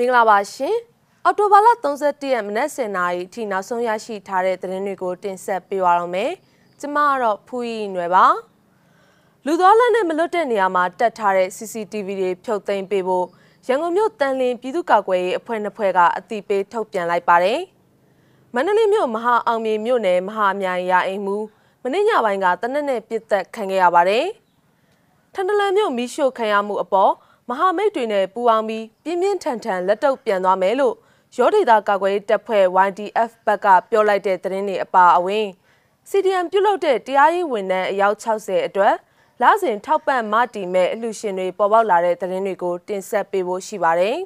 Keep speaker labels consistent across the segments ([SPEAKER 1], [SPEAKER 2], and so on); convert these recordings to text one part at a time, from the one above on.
[SPEAKER 1] မင်္ဂလာပါရှင်အော်တိုဘာလ31ရက်မနက်7:00နာရီအထိနောက်ဆုံးရရှိထားတဲ့သတင်းတွေကိုတင်ဆက်ပေးပါရမယ်ကျမကတော့ဖူးရီနွယ်ပါလူသောလက်နဲ့မလွတ်တဲ့နေရာမှာတက်ထားတဲ့ CCTV တွေဖြုတ်သိမ်းပေးဖို့ရန်ကုန်မြို့တန်လင်းပြည်သူ့ကာကွယ်ရေးအဖွဲ့နှစ်ဖွဲ့ကအတိပေးထုတ်ပြန်လိုက်ပါတယ်မန္တလေးမြို့မဟာအောင်မြေမြို့နယ်မဟာမြိုင်ရအိမ်မှုမနေ့ညပိုင်းကတနက်နဲ့ပြစ်သက်ခံခဲ့ရပါတယ်ထန်တလန်မြို့မီးရှို့ခံရမှုအပေါ် မဟာမိတ်တွေနဲ့ပူးပေါင်းပြီးပြင်းပြင်းထန်ထန်လက်တုပ်ပြန်သွားမယ်လို့ရောဒေတာကာကွယ်တပ်ဖွဲ့ YDF ဘက်ကပြောလိုက်တဲ့သတင်းတွေအပါအဝင် CDM ပြုလုပ်တဲ့တရားရေးဝန်ထမ်းအယောက်60အတွက်လစဉ်ထောက်ပံ့မတီမဲ့အလှရှင်တွေပေါ်ပေါက်လာတဲ့သတင်းတွေကိုတင်ဆက်ပေးဖို့ရှိပါတယ်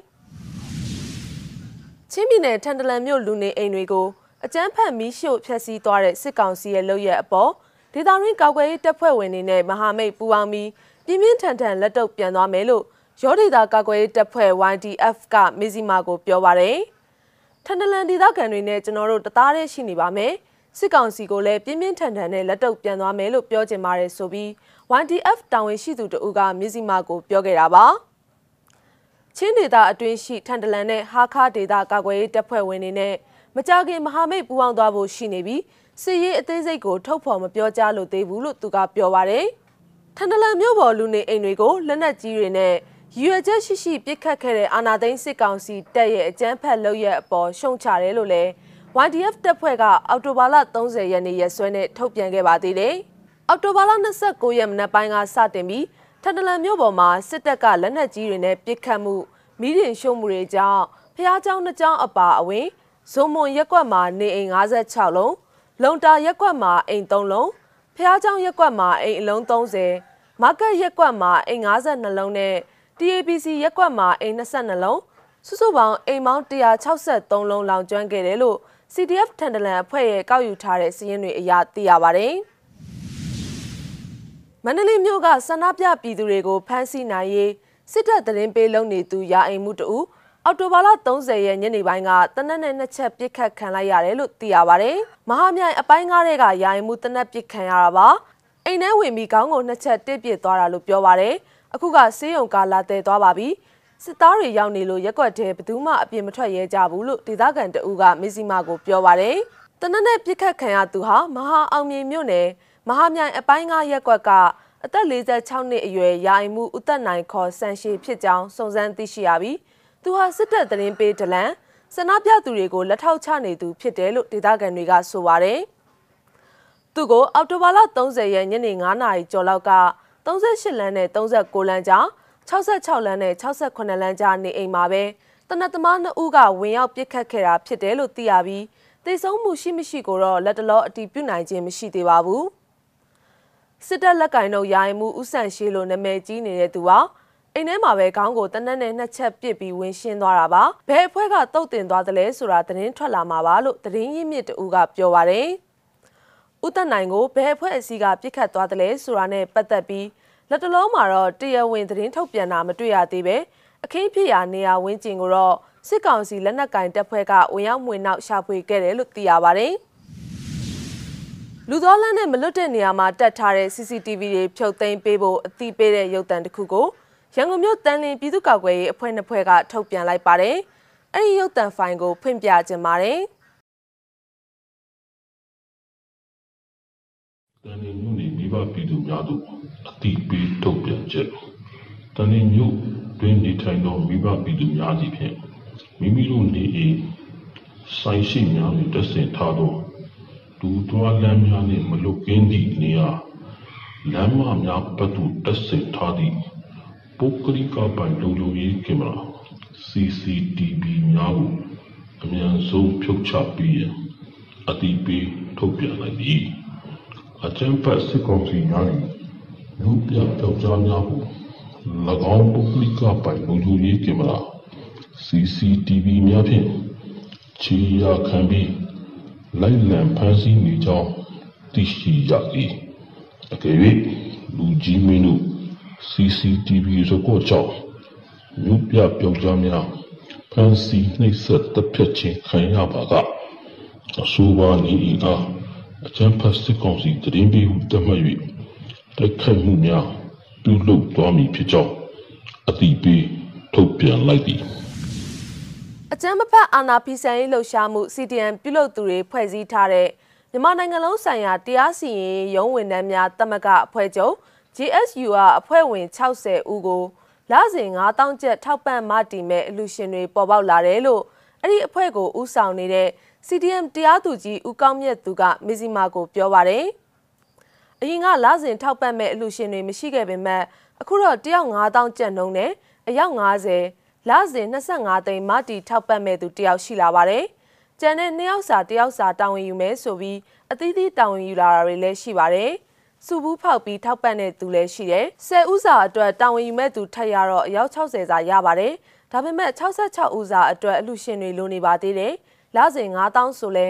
[SPEAKER 1] ။ချင်းပြည်နယ်ထန်တလန်မြို့လူနေအိမ်တွေကိုအကြမ်းဖက်မီးရှို့ဖျက်ဆီးသွားတဲ့စစ်ကောင်စီရဲ့လုပ်ရက်အပေါ်ဒေသရင်းကောက်ွယ်ရေးတပ်ဖွဲ့ဝင်တွေနဲ့မဟာမိတ်ပူးပေါင်းပြီးပြင်းပြင်းထန်ထန်လက်တုပ်ပြန်သွားမယ်လို့ ရောဒေတာကာကွယ်ရေးတပ်ဖွဲ့ YDF ကမီဇီမာကိုပြောပါတယ်။ထန်တလန်ဒေသခံတွေနဲ့ကျွန်တော်တို့တသားတည်းရှိနေပါမယ်။စစ်ကောင်စီကိုလည်းပြင်းပြင်းထန်ထန်နဲ့လက်တုပ်ပြန်သွားမယ်လို့ပြောချင်ပါတယ်ဆိုပြီး YDF တာဝန်ရှိသူတဦးကမီဇီမာကိုပြောခဲ့တာပါ။ချင်းဒေတာအတွင်းရှိထန်တလန်နဲ့ဟာခါဒေတာကာကွယ်ရေးတပ်ဖွဲ့ဝင်တွေနဲ့မကြခင်မဟာမိတ်ပူးပေါင်းသွားဖို့ရှိနေပြီးစစ်ရေးအသေးစိတ်ကိုထုတ်ဖော်မပြောကြားလို့သေးဘူးလို့သူကပြောပါတယ်။ထန်တလန်မြို့ပေါ်လူနေအိမ်တွေကိုလက်နက်ကြီးတွေနဲ့ ရွေချက်ရှိရှိပြစ်ခတ်ခဲ့တဲ့အာနာသိန်းစစ်ကောင်စီတပ်ရဲ့အကြမ်းဖက်လုပ်ရက်အပေါ်ရှုံချတယ်လို့လည်း YDF တပ်ဖွဲ့ကအော်တိုဘာလ30ရက်နေ့ရက်စွဲနဲ့ထုတ်ပြန်ခဲ့ပါသေးတယ်။အော်တိုဘာလ29ရက်မနက်ပိုင်းကစတင်ပြီးထန်တလန်မြို့ပေါ်မှာစစ်တပ်ကလက်နက်ကြီးတွေနဲ့ပစ်ခတ်မှုမိရင်ရှုံမှုတွေကြောင့်ဖျားเจ้าနှစ်ကြောင်းအပါအဝင်ဇုံမွန်ရက်ကွက်မှာနေအိမ်56လုံးလုံတာရက်ကွက်မှာအိမ်3လုံးဖျားเจ้าရက်ကွက်မှာအိမ်အလုံး30မာကတ်ရက်ကွက်မှာအိမ်52လုံးနဲ့ TAPC ရက်ကွက်မှာအိမ်22လုံးစုစုပေါင်းအိမ်ပေါင်း163လုံးလောင်ကျွမ်းခဲ့တယ်လို့ CDF ထန်တလန်အဖွဲ့ရဲ့ကောက်ယူထားတဲ့စာရင်းတွေအရသိရပါဗျ။မန္တလေးမြို့ကဆန္ဒပြပြည်သူတွေကိုဖမ်းဆီးနိုင်ရေးစစ်တပ်သတင်းပေးလုပ်နေသူရာအိမ်မှုတူအော်တိုဘာလ30ရက်ညနေပိုင်းကတနက်နဲ့နှစ်ချက်ပစ်ခတ်ခံလိုက်ရတယ်လို့သိရပါဗျ။မဟာမြိုင်အပိုင်းကားတွေကရာအိမ်မှုတနက်ပစ်ခံရတာပါ။အိမ်ထဲဝင်ပြီးခေါင်းကိုနှစ်ချက်တစ်ပစ်သွားတာလို့ပြောပါဗျ။ အခုကဆေးရုံကလာတဲသွားပါပြီစစ်သားတွေရောက်နေလို့ရက်ွက်တဲ့ဘသူမှအပြင်မထွက်ရဲကြဘူးလို့ဒေသခံတအူးကမစ္စည်းမကိုပြောပါတယ်တနက်နဲ့ပြစ်ခတ်ခံရသူဟာမဟာအောင်မြေမြို့နယ်မဟာမြိုင်အပိုင်းကရက်ွက်ကအသက်46နှစ်အရွယ်ရာအိမ်မှုဦးသက်နိုင်ခေါ်ဆန်ရှည်ဖြစ်ကြောင်းစုံစမ်းသိရှိရပြီးသူဟာစစ်တပ်သတင်းပေးဒလန်စနာပြသူတွေကိုလက်ထောက်ချနေသူဖြစ်တယ်လို့ဒေသခံတွေကဆိုပါတယ်သူကိုအော်တိုဘာလ30ရက်ညနေ9နာရီကျော်လောက်က 38လမ်းနဲ့39လမ်းကြား66လမ်းနဲ့68လမ်းကြားနေအိမ်မှာပဲတနတ်သမားနှစ်ဦးကဝင်ရောက်ပစ်ခတ်ခဲ့တာဖြစ်တယ်လို့သိရပြီးတိတ်ဆုံးမှုရှိမရှိကိုတော့လက်တလောအတီးပြုနိုင်ခြင်းမရှိသေးပါဘူးစစ်တပ်လက်ကင်တို့ယာယီမှုဥဆန်ရှိလို့နာမည်ကြီးနေတဲ့သူဟာအိမ်ထဲမှာပဲခေါင်းကိုတနက်နဲ့နှစ်ချက်ပစ်ပြီးဝင်ရှင်းသွားတာပါဘယ်အဖွဲ့ကတုတ်တင်သွားတယ်လဲဆိုတာသတင်းထွက်လာမှာပါလို့သတင်းရင်းမြစ်တူကပြောပါတယ် ဦးသက်နိုင်ကိုဘယ်အဖွဲ့အစည်းကပြစ်ခတ်သွားတယ်လဲဆိုတာနဲ့ပတ်သက်ပြီးလက်တလုံးမှာတော့တရားဝင်သတင်းထုတ်ပြန်တာမတွေ့ရသေးပဲအခင်းဖြစ်ရာနေရာဝင်းကျင်ကိုတော့စစ်ကောင်စီလက်နက်ကင်တပ်ဖွဲ့ကဝင်ရောက်မှွေနောက်ရှာဖွေခဲ့တယ်လို့သိရပါတယ်လူသောလန်းနဲ့မလွတ်တဲ့နေရာမှာတက်ထားတဲ့ CCTV တွေဖြုတ်သိမ်းပေးဖို့အသိပေးတဲ့ရုပ်သံတစ်ခုကိုရန်ကုန်မြို့တန်လင်းပြည်သူ့ကာကွယ်ရေးအဖွဲ့နှစ်ဖွဲ့ကထုတ်ပြန်လိုက်ပါတယ်။အဲဒီရုပ်သံဖိုင်ကိုဖွင့်ပြခြင်းပါတယ်။
[SPEAKER 2] တန်နေမြို့နေမိဘပြည်သူများတို့အတိပေးထုတ်ပြန်ချက်တန်နေမြို့တွင်နေထိုင်သောမိဘပြည်သူများစီဖြင့်မိမိတို့နေအိမ်ဆိုင်ရှိများတွင်တက်ဆင်ထားသောဒူတွားလမ်းများနှင့်မလွတ်ကင်းသည့်နေရာလမ်းမများပတ်သို့တက်ဆင်ထားသည့်ပုဂ္ဂလိကပိုင်လုံခြုံရေးကင်မရာ CCTV များကိုအမြန်ဆုံးဖြုတ်ချပြီးရန်အတိပေးထုတ်ပြန်လိုက်သည် အကြံဖတ်စစ်ကောင်စီများ၏လူပြပြောက်ကြားများကို၎င်းပုဂ္ဂလိကပိုင်လုံခြုံရေးကင်မရာ CCTV များဖြင့်ခြေရာခံပြီးလိုက်လံဖမ်းဆီးနေကြောင်းသိရှိရ၏အကယ်၍လူကြီးမင်းတို့ CCTV စကောကြောင့်လူပြပြောက်ကြားများဖမ်းဆီးနှိပ်စက်တပ်ဖြတ်ခြင်းခံရပါကအဆိုပါနေ၏အား အကြံဖတ်စစ်ကောင်စီတရင်ပေးဟုသတ်မှတ်၍တိုက်ခိုက်မှုများပြုလုပ်သွားမည်ဖြစ်ကြောင်းအတိပေးထုတ်ပြန်လိုက်သည်
[SPEAKER 1] အကြမ်းမဖက်အာဏာဖီဆန်ရေးလှုပ်ရှားမှု CDM ပြုလုပ်သူတွေဖွဲ့စည်းထားတဲ့မြန်မာနိုင်ငံလုံးဆိုင်ရာတရားစီရင်ရေးရုံးဝန်ထမ်းများတမကအဖွဲ့ချုပ် GSU ကအဖွဲ့ဝင်60ဦးကိုလစဉ်9000ကျပ်ထောက်ပံ့မတည်မဲ့အလူရှင်တွေပေါ်ပေါက်လာတယ်လို့အဲ့ဒီအဖွဲ့ကိုဥဆောင်နေတဲ့ CDM တရားသူကြီးဦးကောင်းမြတ်သူကမဇီမာကိုပြောပါတယ်။အရင်ကလစဉ်ထောက်ပံ့မဲ့အလူရှင်တွေမရှိခဲ့ပေမဲ့အခုတော့တယောက်9000ကျပ်နှုန်းနဲ့အယောက်90လစဉ်25သိန်းမတီထောက်ပံ့မဲ့သူတယောက်ရှိလာပါတယ်။ကျန်တဲ့နှစ်ယောက်စာတယောက်စာတာဝန်ယူမယ်ဆိုပြီးအသီးသီးတာဝန်ယူလာတာတွေလည်းရှိပါတယ်။စုဘူးဖောက်ပြီးထောက်ပံ့တဲ့သူလည်းရှိတယ်။10ဦးစာအတွက်တာဝန်ယူမဲ့သူထပ်ရတော့အယောက်60စာရပါတယ်။ဒါပေမဲ့66ဦးစာအတွက်အလူရှင်တွေလိုနေပါသေးတယ်။ လစဉ်9000ဆိုလဲ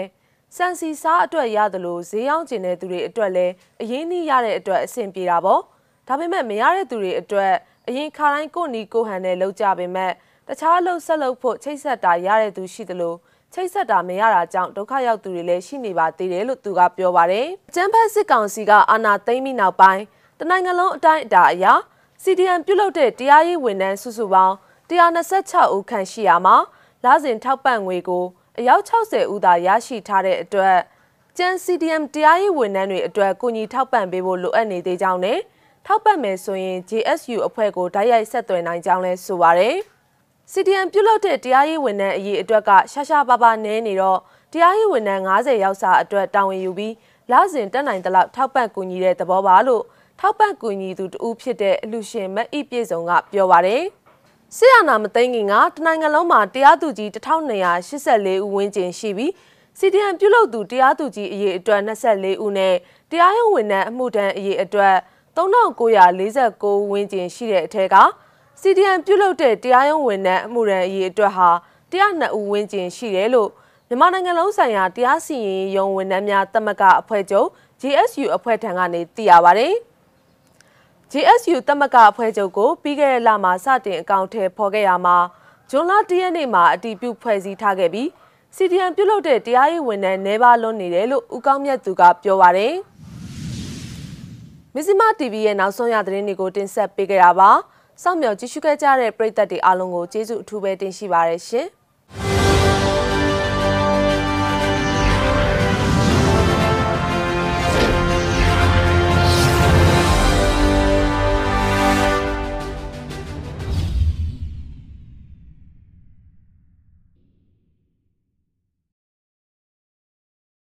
[SPEAKER 1] စံစီစားအတွက်ရတယ်လို့ဈေးရောင်းကျင်တဲ့သူတွေအတွက်လည်းအရင်းနှီးရတဲ့အတွက်အဆင်ပြေတာပေါ့။ဒါပေမဲ့မရတဲ့သူတွေအတွက်အရင်ခါတိုင်းကိုနီကိုဟန်နဲ့လောက်ကြပေမဲ့တခြားလှုပ်ဆက်လုပ်ဖို့ချိတ်ဆက်တာရတဲ့သူရှိသလိုချိတ်ဆက်တာမရတာကြောင့်ဒုက္ခရောက်သူတွေလည်းရှိနေပါသေးတယ်လို့သူကပြောပါတယ်။ကျန်းဖက်စစ်ကောင်စီကအာဏာသိမ်းပြီးနောက်ပိုင်းတနိုင်ငံလုံးအတိုင်းအတာအရာ CDM ပြုတ်လုတဲ့တရားရေးဝန်ထမ်းစုစုပေါင်း126ဦးခန့်ရှိရမှာလစဉ်ထောက်ပံ့ငွေကို အယောက်60ဦးသာရရှိထားတဲ့အတွက်ကျန်း CDM တရားရေးဝန်ထမ်းတွေအတွက်ကိုညီထောက်ပံ့ပေးဖို့လိုအပ်နေသေးကြောင်းနဲ့ထောက်ပံ့မယ်ဆိုရင် JSU အဖွဲ့ကိုတိုက်ရိုက်ဆက်သွယ်နိုင်ကြောင်းလည်းဆိုပါတယ်။ CDM ပြုလုပ်တဲ့တရားရေးဝန်ထမ်းအရေးအတွက်ကရှာရှာပါပါနည်းနေတော့တရားရေးဝန်ထမ်း90ရောက်စာအတွက်တာဝန်ယူပြီးလစဉ်တက်နိုင်သလောက်ထောက်ပံ့ကူညီတဲ့သဘောပါလို့ထောက်ပံ့ကူညီသူတူဖြစ်တဲ့အလူရှင်မအိပြေဆုံးကပြောပါတယ်။ ဆီယနာမသိငင်ကတနိုင်ငံလုံးမှာတရားသူကြီး1284ဦးဝန်းကျင်ရှိပြီး CDM ပြုလုပ်သူတရားသူကြီးအရေးအတွက်24ဦးနဲ့တရားရုံးဝန်ထမ်းအမှုထမ်းအရေးအတွက်3949ဦးဝန်းကျင်ရှိတဲ့အထက်က CDM ပြုလုပ်တဲ့တရားရုံးဝန်ထမ်းအမှုရန်အရေးအတွက်ဟာ102ဦးဝန်းကျင်ရှိတယ်လို့မြန်မာနိုင်ငံလုံးဆိုင်ရာတရားစီရင်ရေးရုံးဝန်ထမ်းများတမကအဖွဲ့ချုပ် GSU အဖွဲ့ထံကနေသိရပါဗျ။ GSU တမကအဖွဲ့ချုပ်ကိုပြီးခဲ့တဲ့လမှာစတင်အကောင့်ထဲပေါ်ခဲ့ရမှာဇွန်လ၁ရက်နေ့မှာအတီးပြုဖွဲ့စည်းထားခဲ့ပြီး CDM ပြုလုပ်တဲ့တရားရေးဝန်ထမ်းနှဲပါလွန်းနေတယ်လို့ဦးကောင်းမြတ်သူကပြောပါရယ်။မဇ္ဈိမ TV ရဲ့နောက်ဆုံးရသတင်းတွေကိုတင်ဆက်ပေးကြတာပါ။စောင့်မျှော်ကြည့်ရှုခဲ့ကြတဲ့ပရိသတ်တွေအားလုံးကိုကျေးဇူးအထူးပဲတင်ရှိပါရရှင်။